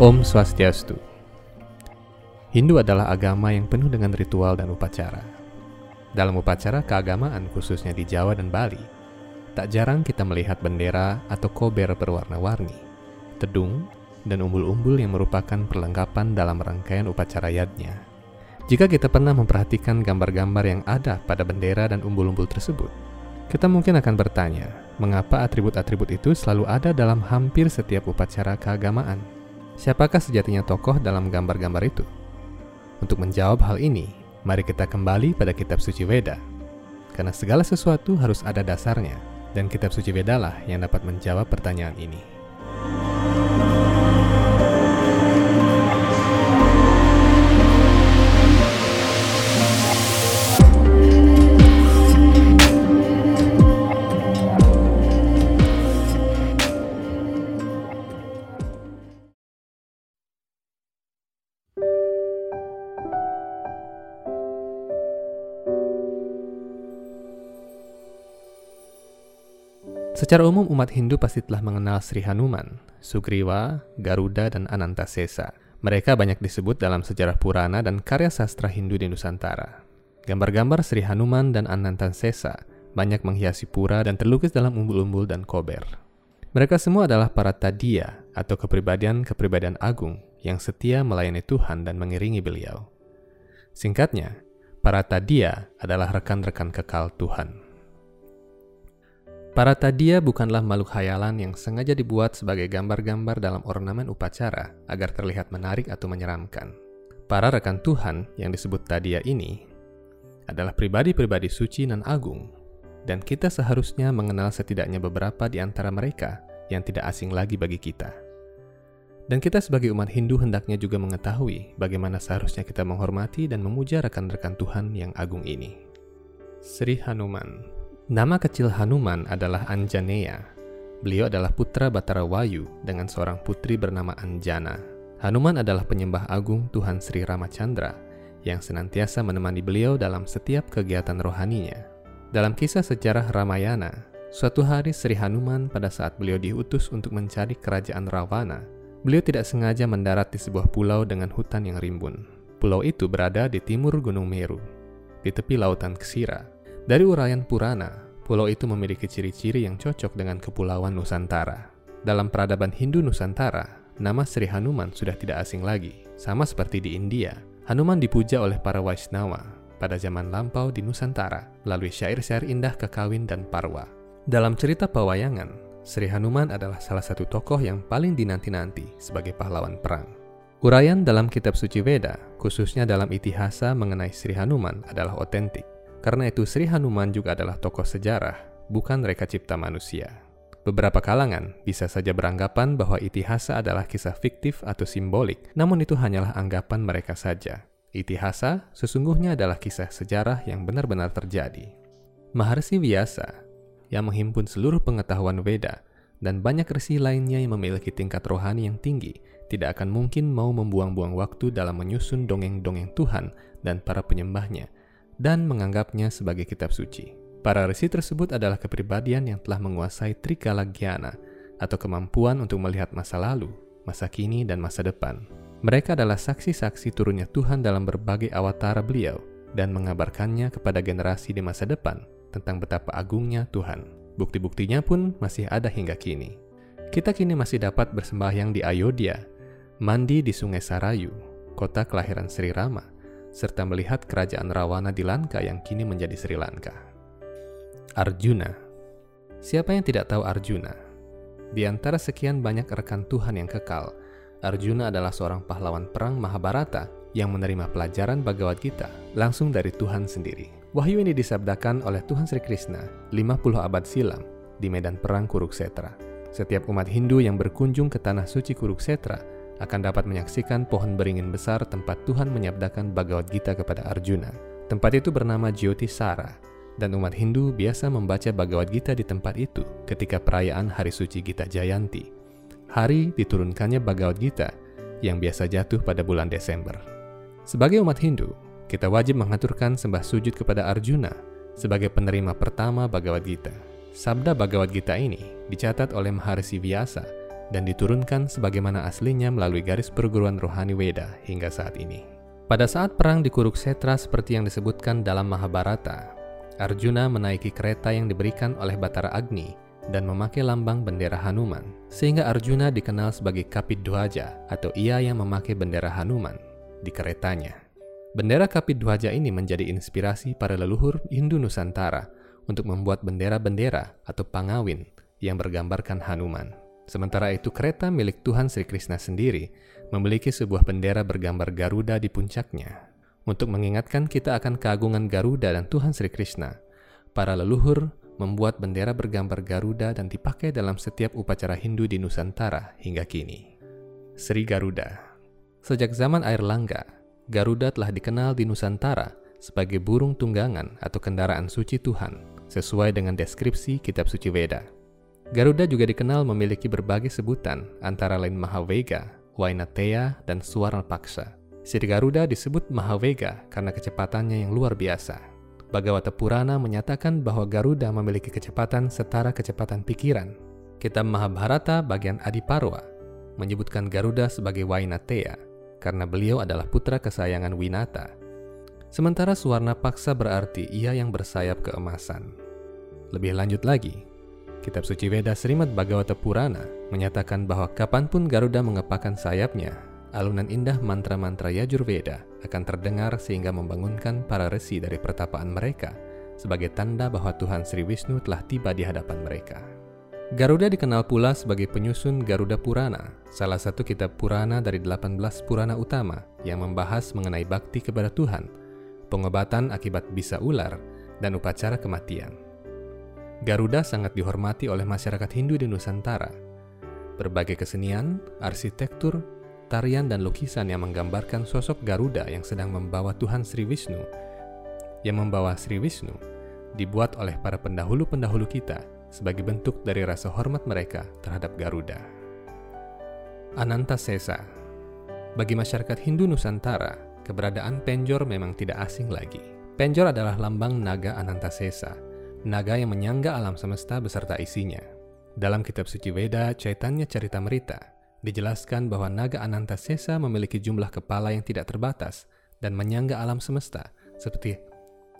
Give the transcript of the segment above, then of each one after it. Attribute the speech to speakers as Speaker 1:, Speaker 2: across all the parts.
Speaker 1: Om Swastiastu. Hindu adalah agama yang penuh dengan ritual dan upacara. Dalam upacara keagamaan khususnya di Jawa dan Bali, tak jarang kita melihat bendera atau kober berwarna-warni, tedung, dan umbul-umbul yang merupakan perlengkapan dalam rangkaian upacara yadnya. Jika kita pernah memperhatikan gambar-gambar yang ada pada bendera dan umbul-umbul tersebut, kita mungkin akan bertanya, mengapa atribut-atribut itu selalu ada dalam hampir setiap upacara keagamaan? Siapakah sejatinya tokoh dalam gambar-gambar itu? Untuk menjawab hal ini, mari kita kembali pada kitab suci Weda. Karena segala sesuatu harus ada dasarnya, dan kitab suci Weda lah yang dapat menjawab pertanyaan ini. Secara umum umat Hindu pasti telah mengenal Sri Hanuman, Sugriwa, Garuda, dan Anantasesa. Mereka banyak disebut dalam sejarah Purana dan karya sastra Hindu di Nusantara. Gambar-gambar Sri Hanuman dan Anantasesa banyak menghiasi pura dan terlukis dalam umbul-umbul dan kober. Mereka semua adalah para tadia atau kepribadian-kepribadian agung yang setia melayani Tuhan dan mengiringi beliau. Singkatnya, para tadia adalah rekan-rekan kekal Tuhan. Para tadia bukanlah makhluk hayalan yang sengaja dibuat sebagai gambar-gambar dalam ornamen upacara agar terlihat menarik atau menyeramkan. Para rekan Tuhan yang disebut tadia ini adalah pribadi-pribadi suci dan agung, dan kita seharusnya mengenal setidaknya beberapa di antara mereka yang tidak asing lagi bagi kita. Dan kita sebagai umat Hindu hendaknya juga mengetahui bagaimana seharusnya kita menghormati dan memuja rekan-rekan Tuhan yang agung ini. Sri Hanuman Nama kecil Hanuman adalah Anjaneya. Beliau adalah putra Batara Wayu dengan seorang putri bernama Anjana. Hanuman adalah penyembah agung Tuhan Sri Ramachandra yang senantiasa menemani beliau dalam setiap kegiatan rohaninya. Dalam kisah sejarah Ramayana, suatu hari Sri Hanuman pada saat beliau diutus untuk mencari kerajaan Rawana, beliau tidak sengaja mendarat di sebuah pulau dengan hutan yang rimbun. Pulau itu berada di timur Gunung Meru, di tepi lautan Kesira, dari uraian Purana, pulau itu memiliki ciri-ciri yang cocok dengan kepulauan Nusantara. Dalam peradaban Hindu Nusantara, nama Sri Hanuman sudah tidak asing lagi. Sama seperti di India, Hanuman dipuja oleh para Vaishnava pada zaman lampau di Nusantara melalui syair-syair indah kekawin dan parwa. Dalam cerita pewayangan, Sri Hanuman adalah salah satu tokoh yang paling dinanti-nanti sebagai pahlawan perang. Uraian dalam kitab suci Veda, khususnya dalam itihasa mengenai Sri Hanuman adalah otentik. Karena itu Sri Hanuman juga adalah tokoh sejarah, bukan reka cipta manusia. Beberapa kalangan bisa saja beranggapan bahwa itihasa adalah kisah fiktif atau simbolik, namun itu hanyalah anggapan mereka saja. Itihasa sesungguhnya adalah kisah sejarah yang benar-benar terjadi. Maharsi Vyasa, yang menghimpun seluruh pengetahuan Veda, dan banyak resi lainnya yang memiliki tingkat rohani yang tinggi, tidak akan mungkin mau membuang-buang waktu dalam menyusun dongeng-dongeng Tuhan dan para penyembahnya, dan menganggapnya sebagai kitab suci. Para resi tersebut adalah kepribadian yang telah menguasai Trikalagyana atau kemampuan untuk melihat masa lalu, masa kini, dan masa depan. Mereka adalah saksi-saksi turunnya Tuhan dalam berbagai awatara beliau dan mengabarkannya kepada generasi di masa depan tentang betapa agungnya Tuhan. Bukti-buktinya pun masih ada hingga kini. Kita kini masih dapat bersembahyang di Ayodhya, mandi di Sungai Sarayu, kota kelahiran Sri Rama, serta melihat kerajaan Rawana di Lanka yang kini menjadi Sri Lanka. Arjuna Siapa yang tidak tahu Arjuna? Di antara sekian banyak rekan Tuhan yang kekal, Arjuna adalah seorang pahlawan perang Mahabharata yang menerima pelajaran Bhagavad Gita langsung dari Tuhan sendiri. Wahyu ini disabdakan oleh Tuhan Sri Krishna 50 abad silam di medan perang Kuruksetra. Setiap umat Hindu yang berkunjung ke tanah suci Kuruksetra akan dapat menyaksikan pohon beringin besar tempat Tuhan menyabdakan Bhagavad Gita kepada Arjuna. Tempat itu bernama Jyoti Sara, dan umat Hindu biasa membaca Bhagavad Gita di tempat itu ketika perayaan Hari Suci Gita Jayanti. Hari diturunkannya Bhagavad Gita yang biasa jatuh pada bulan Desember. Sebagai umat Hindu, kita wajib mengaturkan sembah sujud kepada Arjuna sebagai penerima pertama Bhagavad Gita. Sabda Bhagavad Gita ini dicatat oleh Maharshi Vyasa dan diturunkan sebagaimana aslinya melalui garis perguruan rohani Weda hingga saat ini. Pada saat perang di Kuruksetra seperti yang disebutkan dalam Mahabharata, Arjuna menaiki kereta yang diberikan oleh Batara Agni dan memakai lambang bendera Hanuman, sehingga Arjuna dikenal sebagai Kapidwaja atau ia yang memakai bendera Hanuman di keretanya. Bendera Kapidwaja ini menjadi inspirasi para leluhur Hindu Nusantara untuk membuat bendera-bendera atau pangawin yang bergambarkan Hanuman. Sementara itu kereta milik Tuhan Sri Krishna sendiri memiliki sebuah bendera bergambar Garuda di puncaknya. Untuk mengingatkan kita akan keagungan Garuda dan Tuhan Sri Krishna, para leluhur membuat bendera bergambar Garuda dan dipakai dalam setiap upacara Hindu di Nusantara hingga kini. Sri Garuda Sejak zaman air langga, Garuda telah dikenal di Nusantara sebagai burung tunggangan atau kendaraan suci Tuhan, sesuai dengan deskripsi kitab suci Veda. Garuda juga dikenal memiliki berbagai sebutan, antara lain Mahavega, Wainateya, dan Paksa. Sri Garuda disebut Mahavega karena kecepatannya yang luar biasa. Bhagavata Purana menyatakan bahwa Garuda memiliki kecepatan setara kecepatan pikiran. Kitab Mahabharata bagian Adiparwa menyebutkan Garuda sebagai Wainateya karena beliau adalah putra kesayangan Winata. Sementara Suwarna Paksa berarti ia yang bersayap keemasan. Lebih lanjut lagi, Kitab suci Veda Srimad Bhagavata Purana menyatakan bahwa kapan pun Garuda mengepakkan sayapnya, alunan indah mantra-mantra Yajurveda akan terdengar sehingga membangunkan para resi dari pertapaan mereka sebagai tanda bahwa Tuhan Sri Wisnu telah tiba di hadapan mereka. Garuda dikenal pula sebagai penyusun Garuda Purana, salah satu kitab Purana dari 18 Purana utama yang membahas mengenai bakti kepada Tuhan, pengobatan akibat bisa ular, dan upacara kematian. Garuda sangat dihormati oleh masyarakat Hindu di Nusantara. Berbagai kesenian, arsitektur, tarian dan lukisan yang menggambarkan sosok Garuda yang sedang membawa Tuhan Sri Wisnu, yang membawa Sri Wisnu, dibuat oleh para pendahulu-pendahulu kita sebagai bentuk dari rasa hormat mereka terhadap Garuda. Ananta Sesa Bagi masyarakat Hindu Nusantara, keberadaan penjor memang tidak asing lagi. Penjor adalah lambang naga Anantasesa, naga yang menyangga alam semesta beserta isinya. Dalam kitab suci Veda Caitanya Cerita Merita, dijelaskan bahwa naga Anantasesa memiliki jumlah kepala yang tidak terbatas dan menyangga alam semesta seperti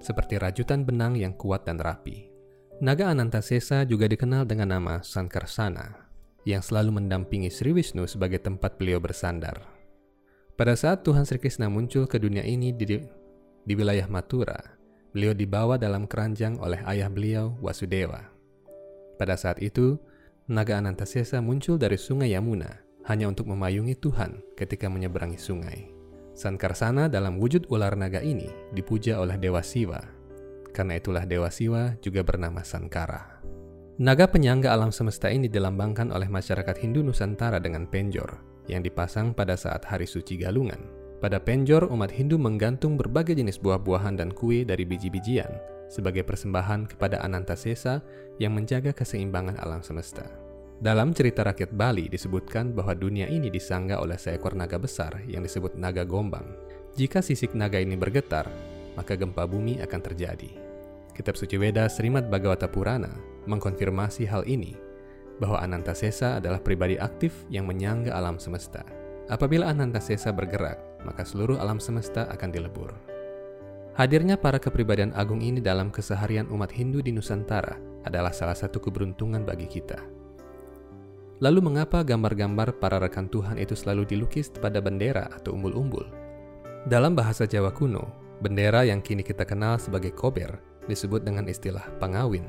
Speaker 1: seperti rajutan benang yang kuat dan rapi. Naga Anantasesa juga dikenal dengan nama Sankarsana, yang selalu mendampingi Sri Wisnu sebagai tempat beliau bersandar. Pada saat Tuhan Sri Krishna muncul ke dunia ini di, di wilayah Mathura, Beliau dibawa dalam keranjang oleh ayah beliau, Wasudewa. Pada saat itu, naga Anantasesa muncul dari sungai Yamuna hanya untuk memayungi Tuhan ketika menyeberangi sungai. Sankarsana dalam wujud ular naga ini dipuja oleh Dewa Siwa. Karena itulah Dewa Siwa juga bernama Sankara. Naga penyangga alam semesta ini dilambangkan oleh masyarakat Hindu Nusantara dengan penjor yang dipasang pada saat hari suci galungan pada penjor, umat Hindu menggantung berbagai jenis buah-buahan dan kue dari biji-bijian sebagai persembahan kepada Anantasesa yang menjaga keseimbangan alam semesta. Dalam cerita rakyat Bali disebutkan bahwa dunia ini disangga oleh seekor naga besar yang disebut naga gombang. Jika sisik naga ini bergetar, maka gempa bumi akan terjadi. Kitab suci Weda Srimad Bhagavata Purana mengkonfirmasi hal ini, bahwa Anantasesa adalah pribadi aktif yang menyangga alam semesta. Apabila Anantasesa bergerak, maka seluruh alam semesta akan dilebur. Hadirnya para kepribadian agung ini dalam keseharian umat Hindu di Nusantara adalah salah satu keberuntungan bagi kita. Lalu mengapa gambar-gambar para rekan Tuhan itu selalu dilukis pada bendera atau umbul-umbul? Dalam bahasa Jawa kuno, bendera yang kini kita kenal sebagai kober disebut dengan istilah pangawin,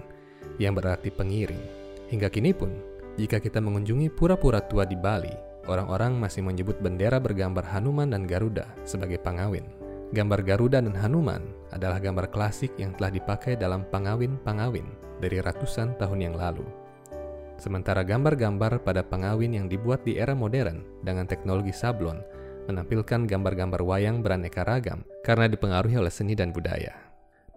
Speaker 1: yang berarti pengiring. Hingga kini pun, jika kita mengunjungi pura-pura tua di Bali, orang-orang masih menyebut bendera bergambar Hanuman dan Garuda sebagai pangawin. Gambar Garuda dan Hanuman adalah gambar klasik yang telah dipakai dalam pangawin-pangawin dari ratusan tahun yang lalu. Sementara gambar-gambar pada pangawin yang dibuat di era modern dengan teknologi sablon menampilkan gambar-gambar wayang beraneka ragam karena dipengaruhi oleh seni dan budaya.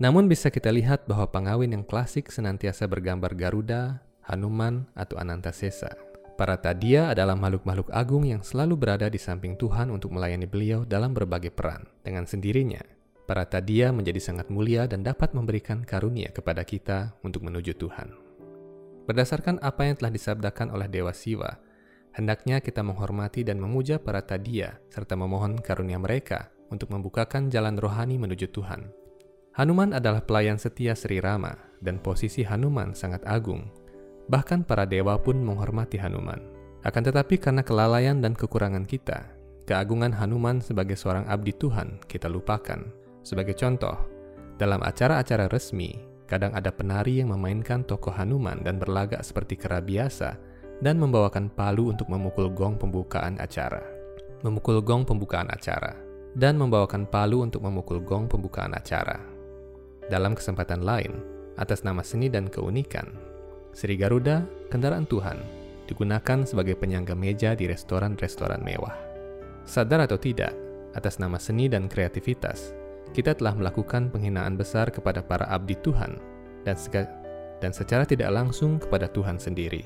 Speaker 1: Namun bisa kita lihat bahwa pangawin yang klasik senantiasa bergambar Garuda, Hanuman, atau Anantasesa. Para tadia adalah makhluk-makhluk agung yang selalu berada di samping Tuhan untuk melayani beliau dalam berbagai peran. Dengan sendirinya, para tadia menjadi sangat mulia dan dapat memberikan karunia kepada kita untuk menuju Tuhan. Berdasarkan apa yang telah disabdakan oleh Dewa Siwa, hendaknya kita menghormati dan memuja para tadia serta memohon karunia mereka untuk membukakan jalan rohani menuju Tuhan. Hanuman adalah pelayan setia Sri Rama dan posisi Hanuman sangat agung. Bahkan para dewa pun menghormati Hanuman. Akan tetapi karena kelalaian dan kekurangan kita, keagungan Hanuman sebagai seorang abdi Tuhan kita lupakan. Sebagai contoh, dalam acara-acara resmi, kadang ada penari yang memainkan tokoh Hanuman dan berlagak seperti kera biasa dan membawakan palu untuk memukul gong pembukaan acara. Memukul gong pembukaan acara dan membawakan palu untuk memukul gong pembukaan acara. Dalam kesempatan lain, atas nama seni dan keunikan, Sri Garuda, kendaraan Tuhan, digunakan sebagai penyangga meja di restoran-restoran mewah. Sadar atau tidak, atas nama seni dan kreativitas, kita telah melakukan penghinaan besar kepada para abdi Tuhan dan, dan secara tidak langsung kepada Tuhan sendiri.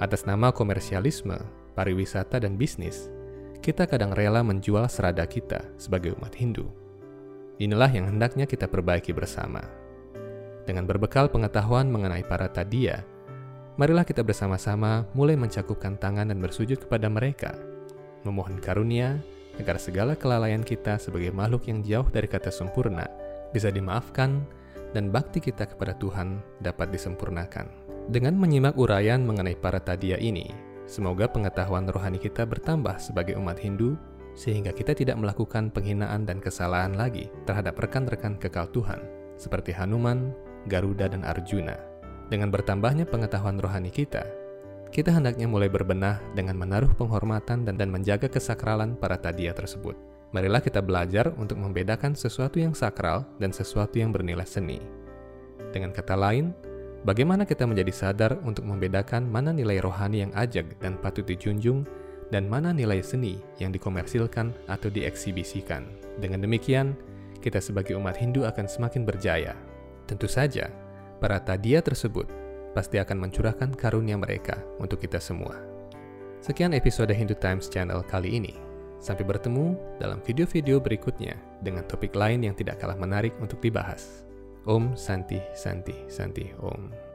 Speaker 1: Atas nama komersialisme, pariwisata, dan bisnis, kita kadang rela menjual serada kita sebagai umat Hindu Inilah yang hendaknya kita perbaiki bersama. Dengan berbekal pengetahuan mengenai para tadia, marilah kita bersama-sama mulai mencakupkan tangan dan bersujud kepada mereka, memohon karunia agar segala kelalaian kita sebagai makhluk yang jauh dari kata sempurna bisa dimaafkan dan bakti kita kepada Tuhan dapat disempurnakan. Dengan menyimak uraian mengenai para tadia ini, semoga pengetahuan rohani kita bertambah sebagai umat Hindu sehingga kita tidak melakukan penghinaan dan kesalahan lagi terhadap rekan-rekan kekal Tuhan, seperti Hanuman, Garuda, dan Arjuna. Dengan bertambahnya pengetahuan rohani kita, kita hendaknya mulai berbenah dengan menaruh penghormatan dan, dan menjaga kesakralan para tadia tersebut. Marilah kita belajar untuk membedakan sesuatu yang sakral dan sesuatu yang bernilai seni. Dengan kata lain, bagaimana kita menjadi sadar untuk membedakan mana nilai rohani yang ajak dan patut dijunjung dan mana nilai seni yang dikomersilkan atau dieksibisikan. Dengan demikian, kita sebagai umat Hindu akan semakin berjaya. Tentu saja, para tadia tersebut pasti akan mencurahkan karunia mereka untuk kita semua. Sekian episode Hindu Times Channel kali ini. Sampai bertemu dalam video-video berikutnya dengan topik lain yang tidak kalah menarik untuk dibahas. Om Santi Santi Santi Om.